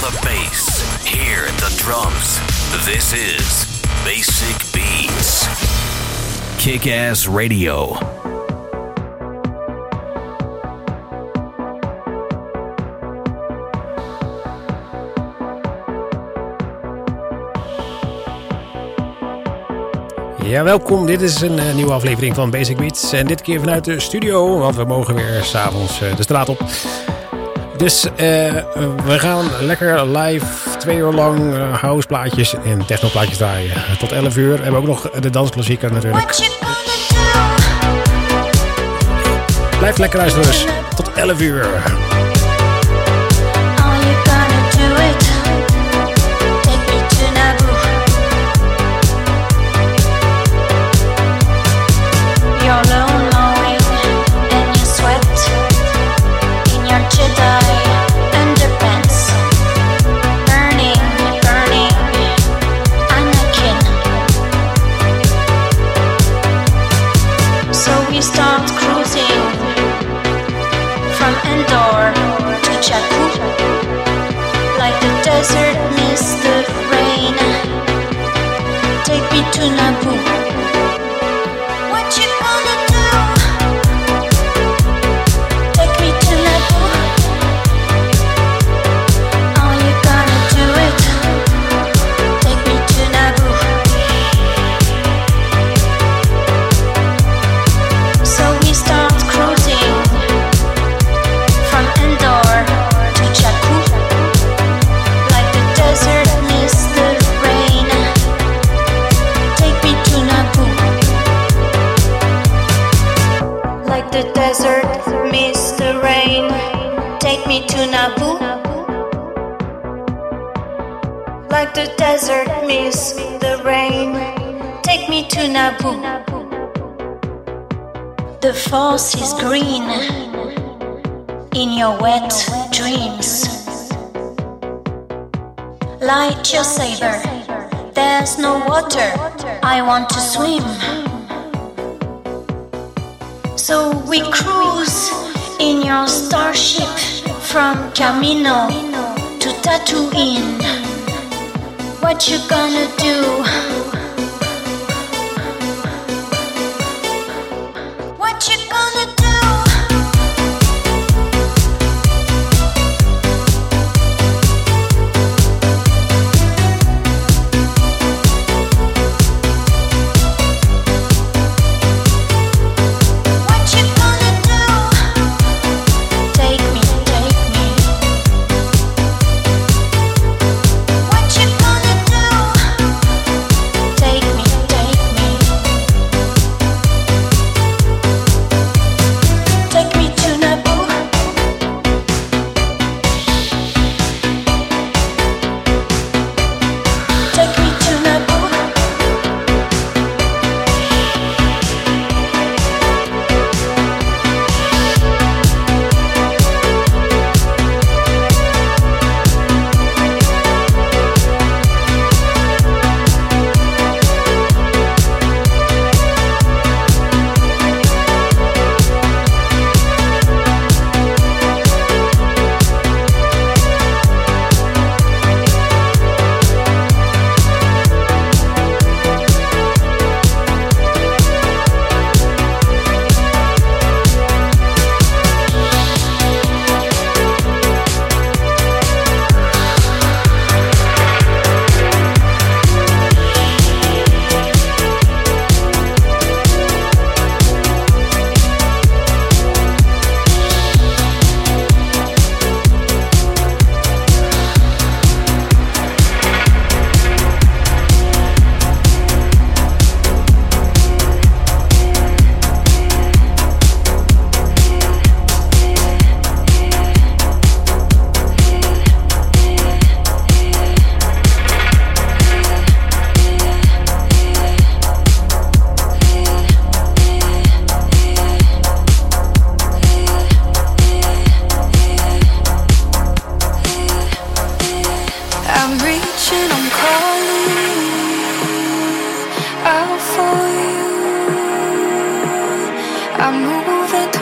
The bass. Hear the drums. This is Basic Beats. Kick Ass Radio. Ja, welkom. Dit is een uh, nieuwe aflevering van Basic Beats. En dit keer vanuit de studio, want we mogen weer s'avonds uh, de straat op. Dus uh, we gaan lekker live twee uur lang houseplaatjes en technoplaatjes draaien. Tot 11 uur. We hebben ook nog de dansklassieker natuurlijk. Blijf lekker luisteren dus. Tot 11 uur. The your saber. There's no water. I want to swim. So we cruise in your starship from Camino to Tatooine. What you gonna do?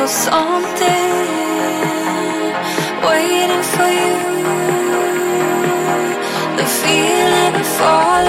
something waiting for you. The feeling of falling.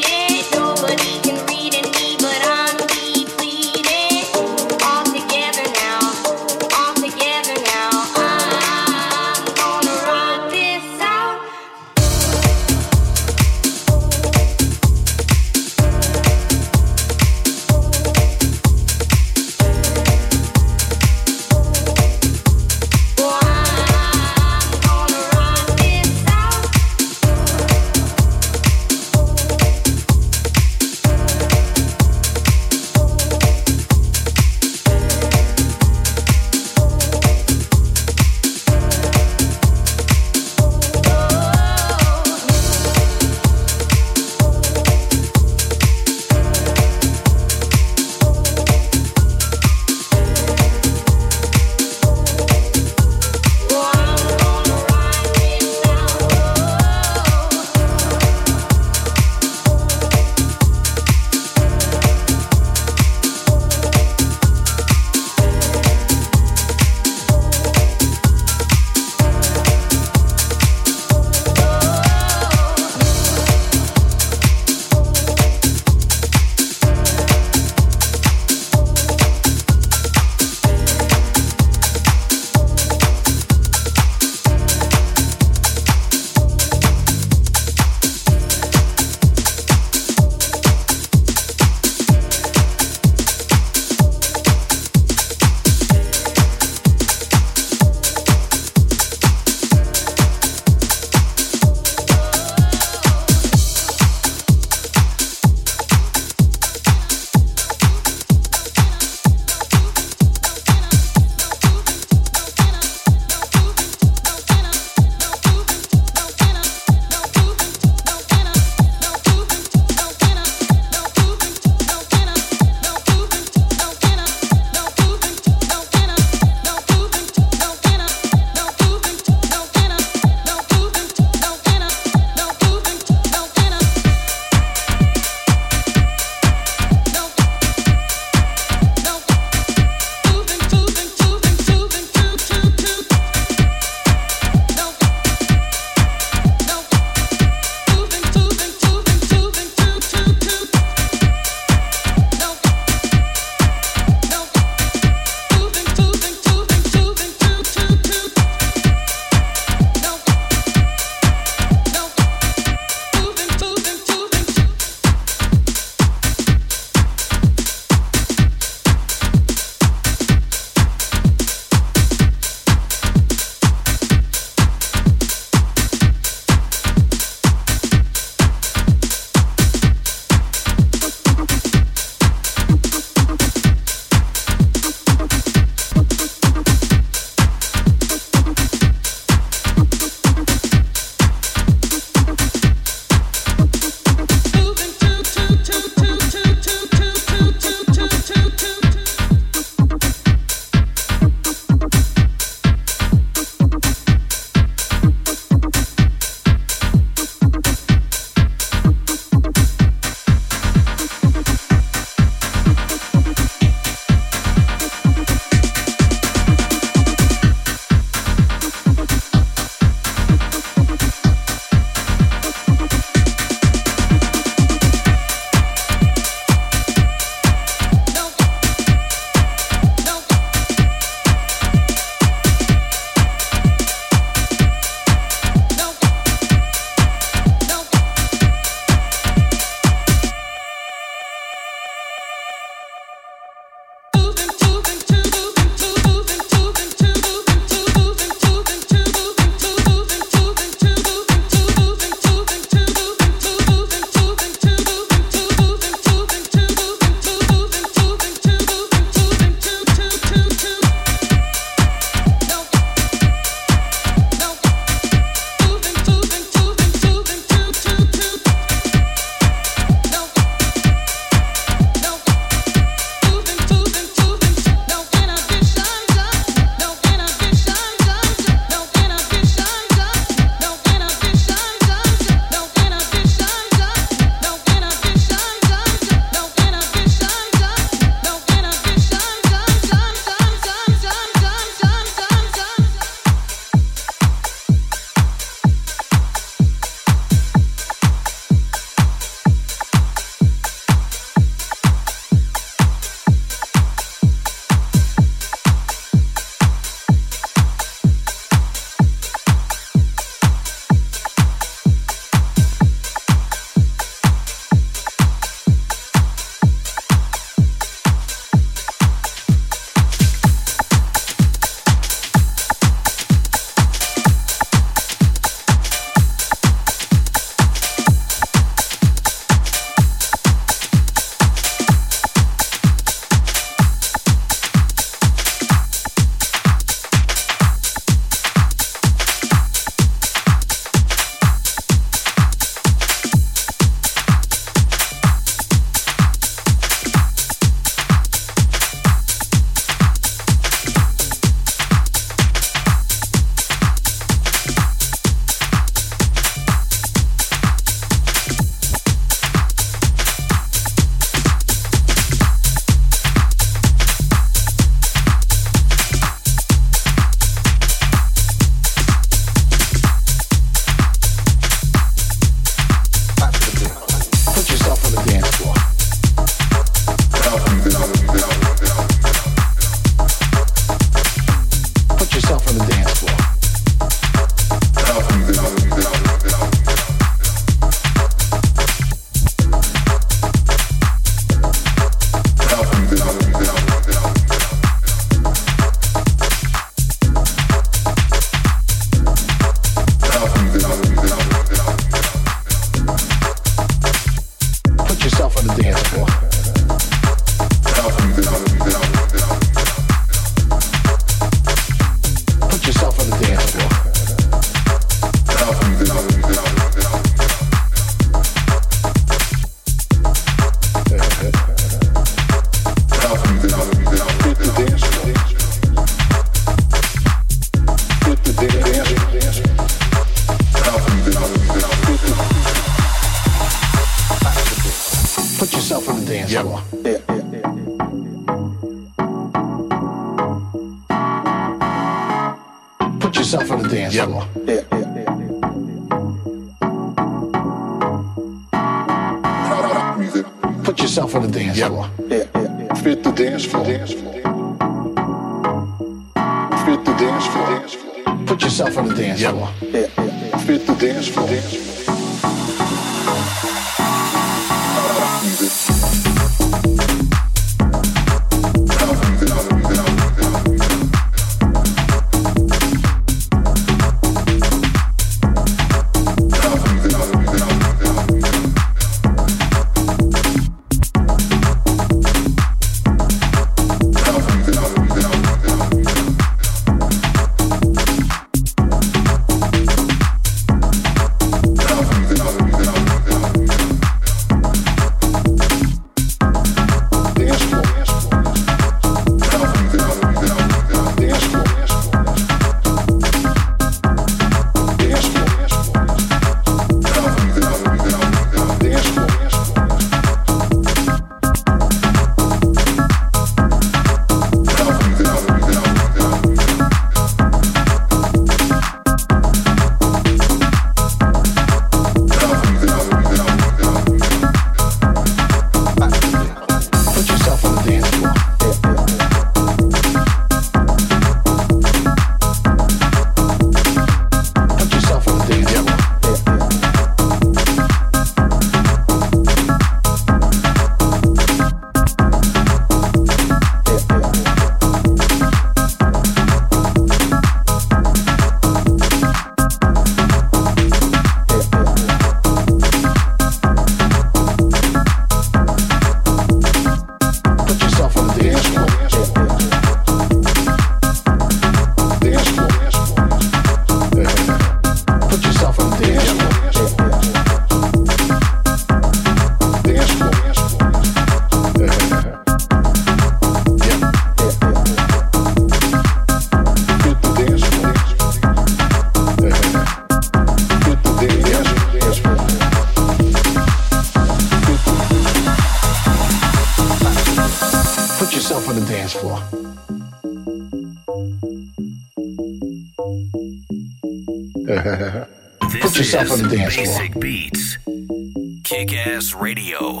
Kick Ass Radio.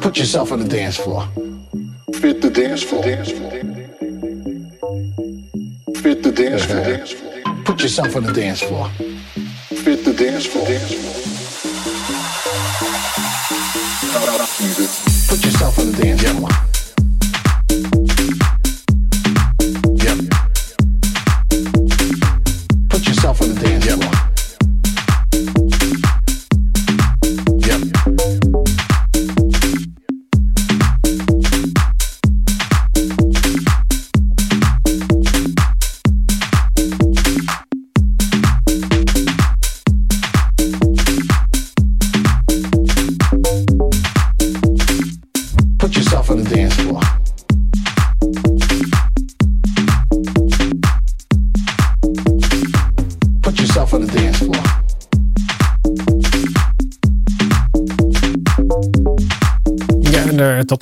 Put yourself on the dance floor. Fit the dance floor. Dance floor. Fit the dance floor. Dance floor. Put yourself on the dance floor. Fit the dance floor. Dance floor. Put yourself on the dance floor.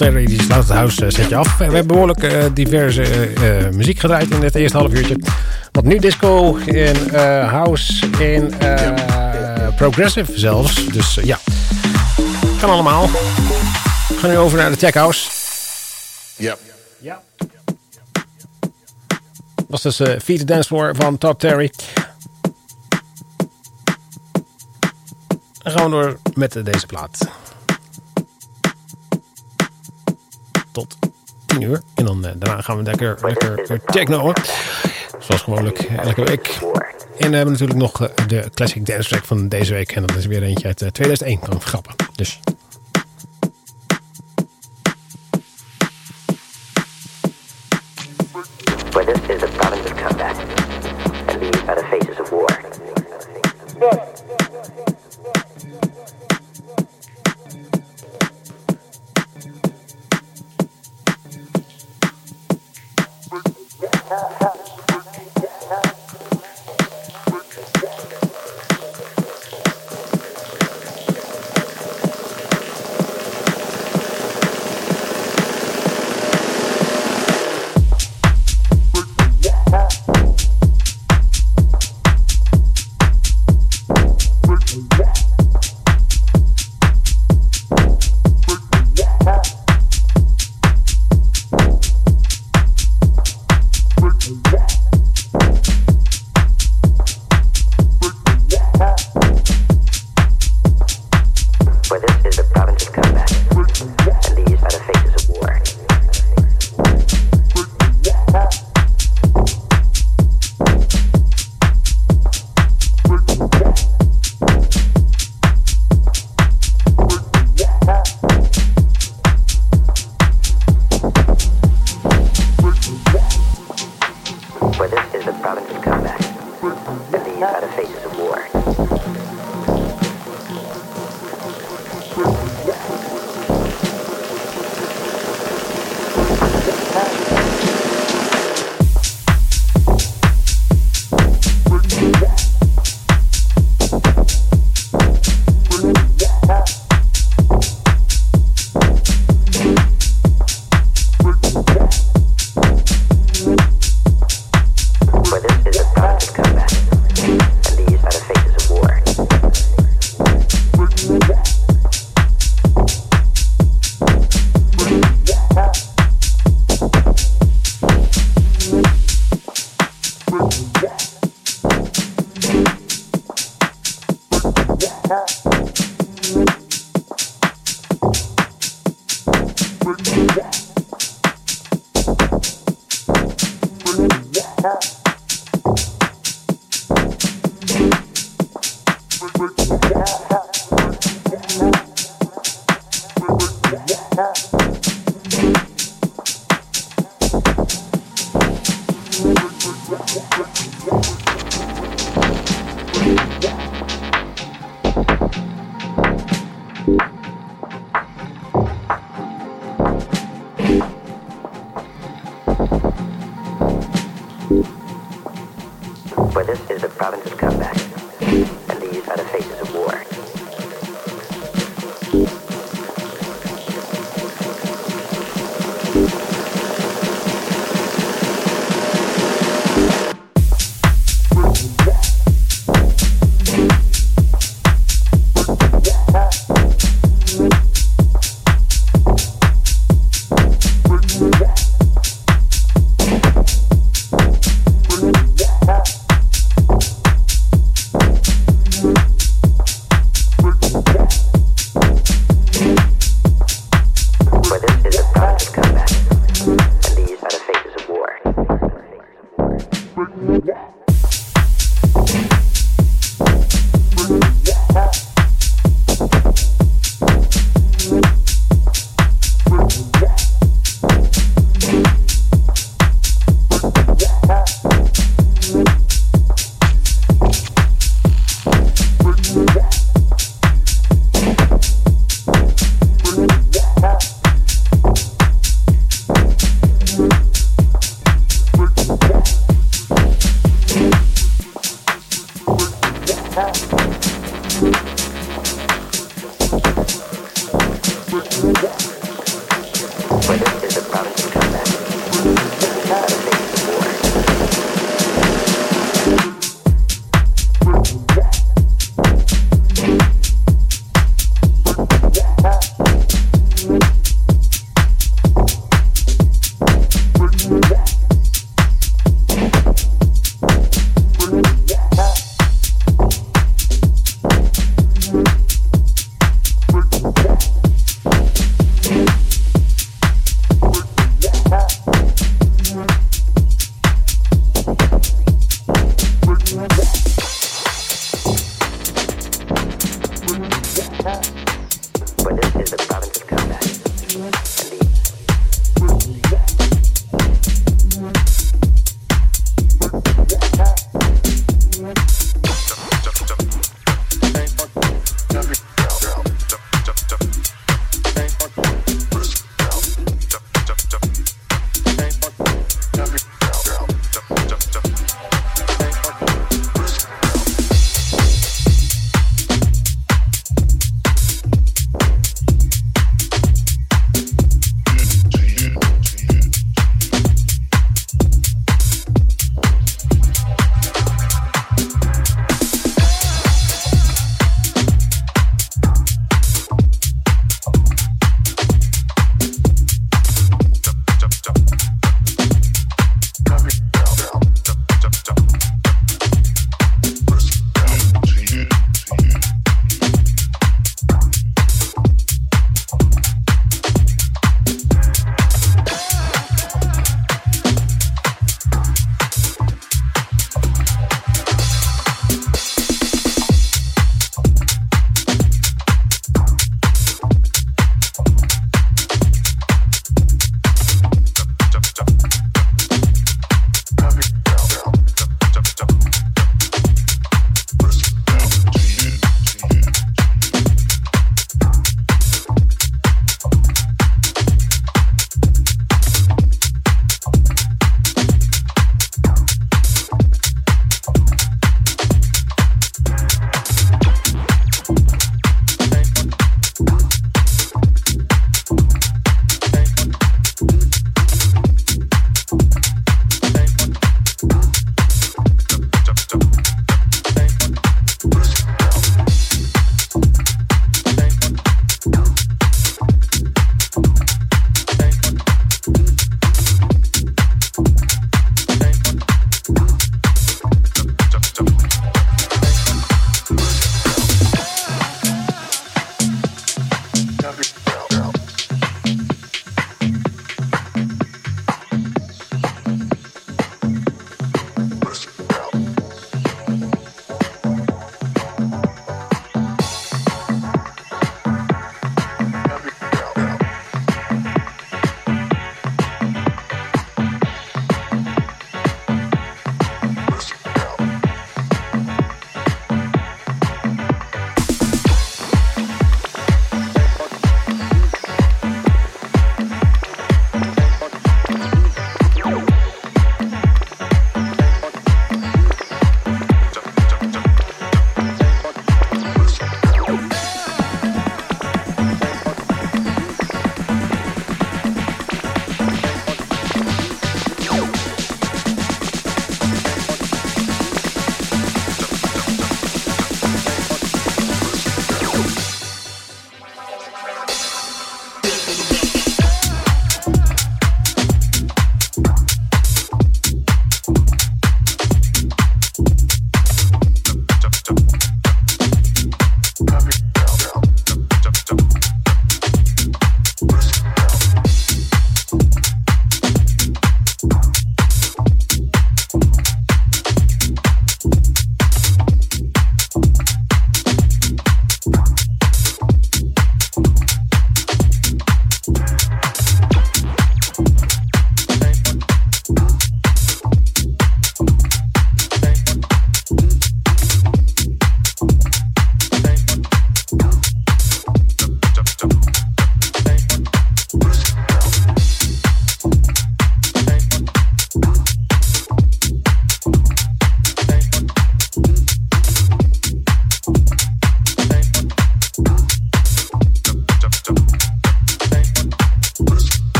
Eh, zet je af. We hebben behoorlijk uh, diverse uh, muziek gedraaid in het eerste half uurtje. Wat nu disco, in house, in progressive zelfs. Dus ja, kan allemaal. We gaan nu over naar de tech house. Ja. Ja. Dat was dus uh, Feed the Dance Floor van Todd Terry. Dan gaan we door met deze plaat. Tot 10 uur. En dan uh, daarna gaan we lekker, lekker, lekker techno. Zoals gewoonlijk elke week. En we hebben natuurlijk nog de classic dance track van deze week. En dat is weer eentje uit 2001 van Grappen. Dus Bring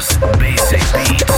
just basic beat.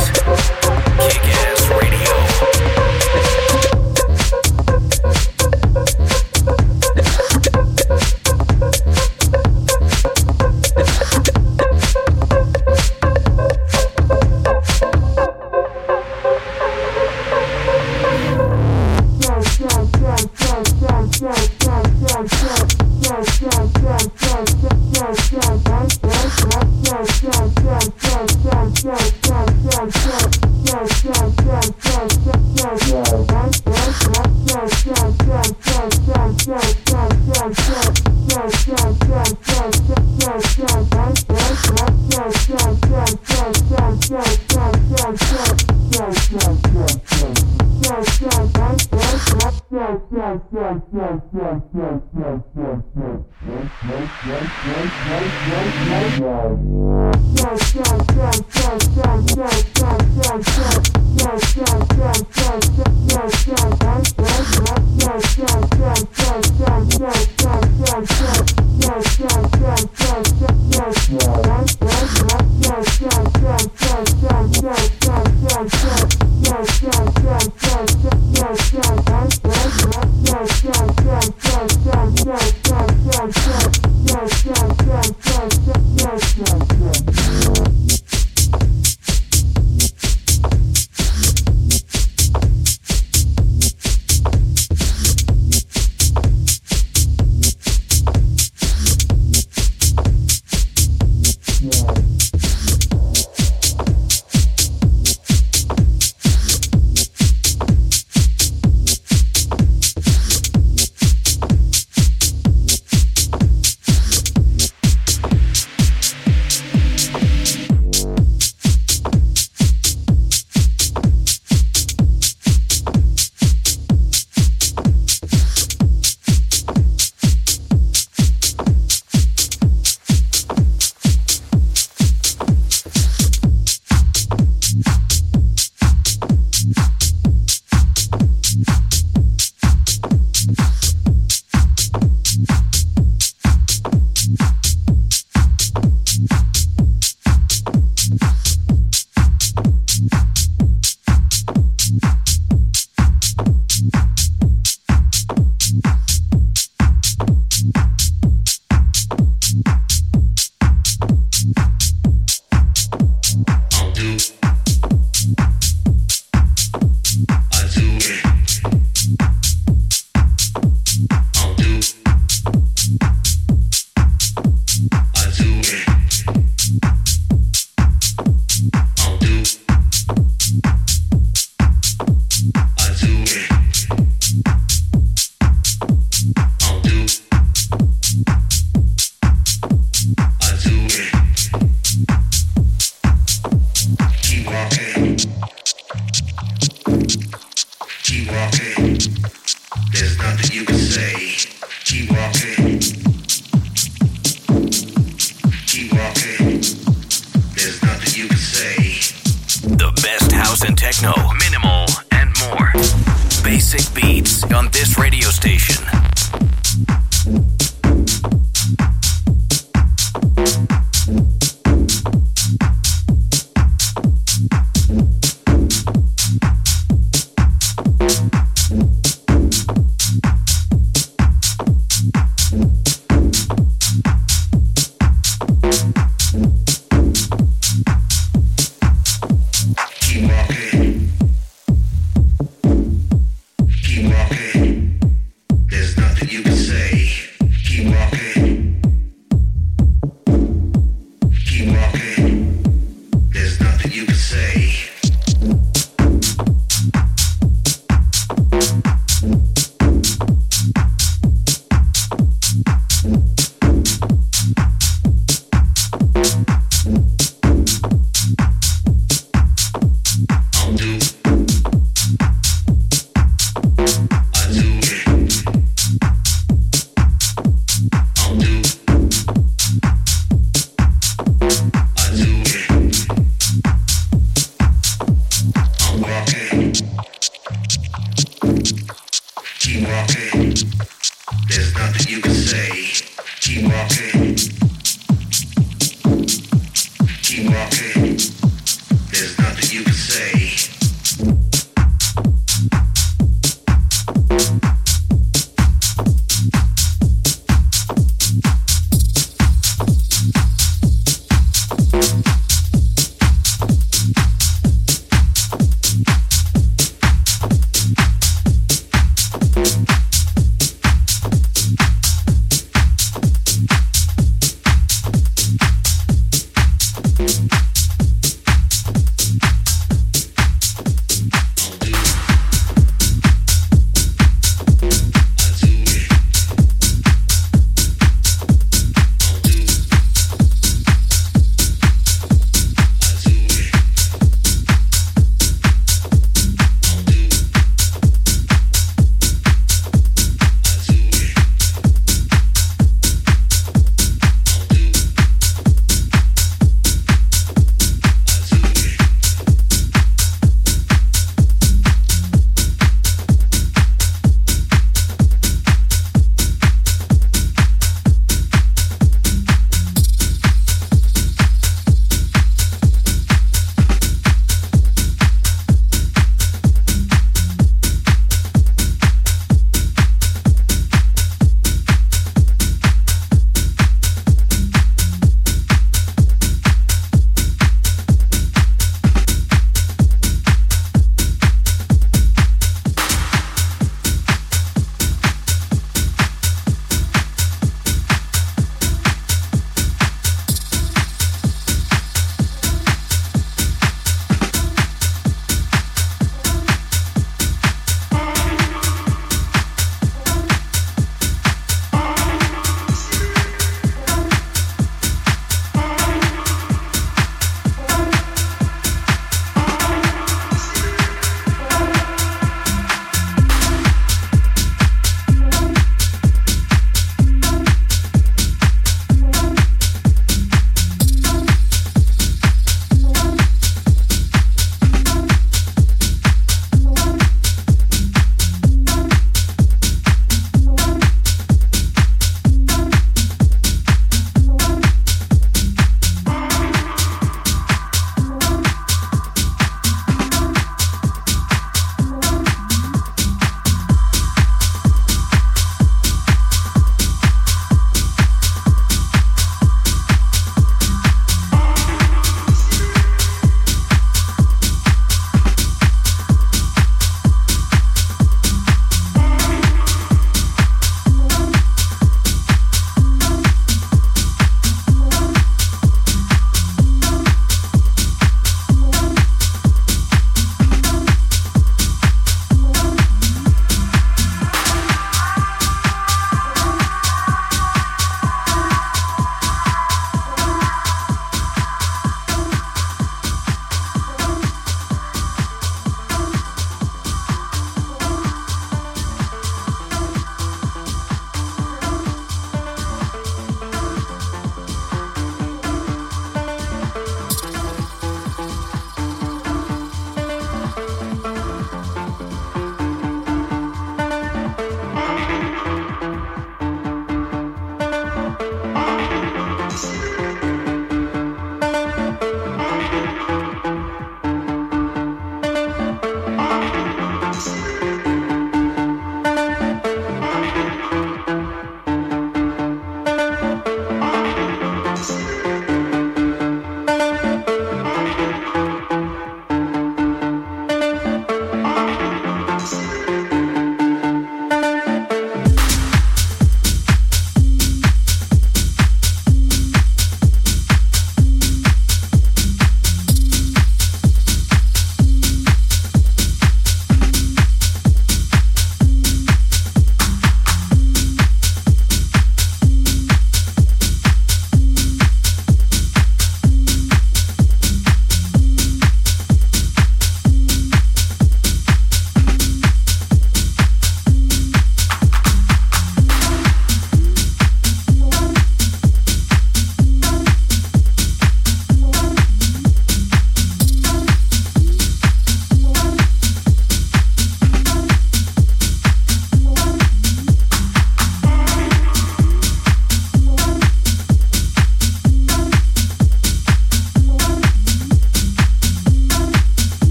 beats on this radio station.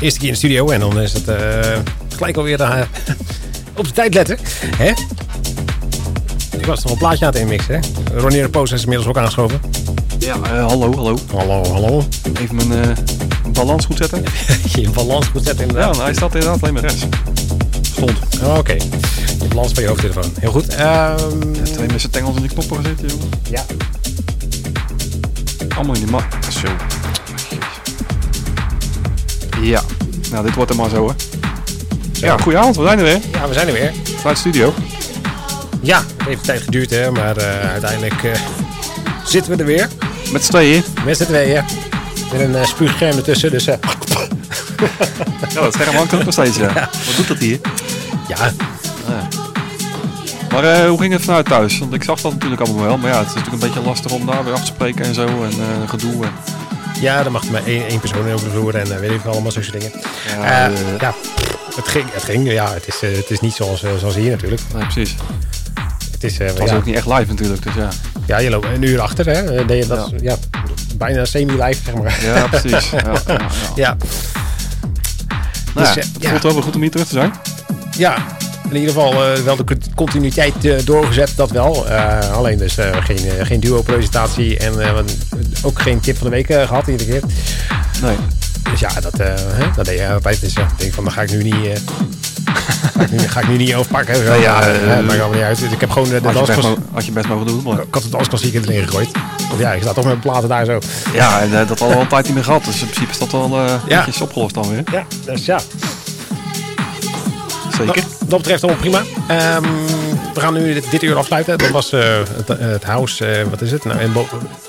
Eerste keer in de studio en dan is het uh, gelijk alweer uh, op de tijd letten. Hè? Ik was nog een plaatje aan het inmixen. Hè? Ronnie Poos is inmiddels ook aangeschoven. Ja, uh, hallo, hallo. Hallo, hallo. Even mijn balans goed zetten. je balans goed zetten inderdaad. Ja, hij staat inderdaad alleen maar rechts. Stond. Oh, Oké. Okay. De balans van je hoofdtelefoon. Heel goed. Um... Ja, twee zijn tengels in de knoppen gezeten, jongen. Ja. Allemaal in die mat. Zo. Ja, nou dit wordt er maar zo hè. Ja, goeie avond, we zijn er weer. Ja, we zijn er weer. Vanuit de studio. Ja, het heeft tijd geduurd hè, maar uh, uiteindelijk uh, zitten we er weer. Met z'n tweeën? Met z'n tweeën. Met een uh, spuugscherm ertussen, dus... ja, dat scherm hangt ook nog steeds, ja. ja. Wat doet dat hier? Ja. Maar hoe ging het vanuit thuis? Want ik zag dat natuurlijk allemaal wel. Maar ja, het is natuurlijk een beetje lastig om daar weer af te spreken en zo. En gedoe. En... Ja, dan mag er maar één, één persoon over de vloer en uh, weet ik allemaal zulke dingen. Ja, uh, ja, het ging, het ging. Ja, het is, het is niet zoals, zoals hier natuurlijk. Nee, precies. Het, is, het was ja. ook niet echt live natuurlijk, dus ja. Ja, je loopt een uur achter, hè. Dat, ja. ja bijna semi-live, zeg maar. Ja, precies. Ja, ja, ja. Nou, dus, het voelt wel weer goed om hier terug te zijn. Ja, in ieder geval uh, wel de continuïteit uh, doorgezet, dat wel. Uh, alleen dus geen, geen duo-presentatie en ook geen tip van de week gehad iedere keer. Nee. Dus ja, dat, hè, dat deed je altijd. Dus ja, ik denk van, dan ga ik nu niet... ga, ik nu, ga ik nu niet overpakken. Nee, ja, maakt allemaal niet uit. Ik heb gewoon de. Had je best mogen doen, maar... Ik had de dansklassieker erin gegooid. Want ja, ik sta toch met mijn platen daar zo. Ja, en dat al een tijd niet meer gehad. Dus in principe is dat wel uh, ja. opgelost dan weer. Ja, dus ja. Zeker. Dat betreft allemaal prima. Um, we gaan nu dit, dit, uur afsluiten. Dat was uh, het, het, house, uh, wat is het? Nou, in,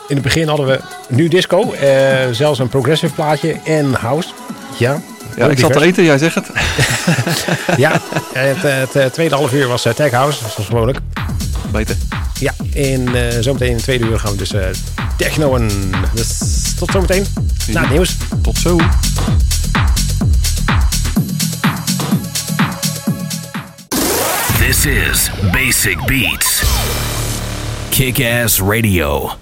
in, het begin hadden we nu disco. Uh, zelfs een progressive plaatje en house. Ja, ja ik zat te eten, jij zegt het. ja, het, het, tweede half uur was tech house, zoals gewoonlijk. Beter. Ja, en zometeen in het tweede uur gaan we dus technoen. Dus tot zometeen. Na het nieuws. Tot zo. This is Basic Beats. Kick Ass Radio.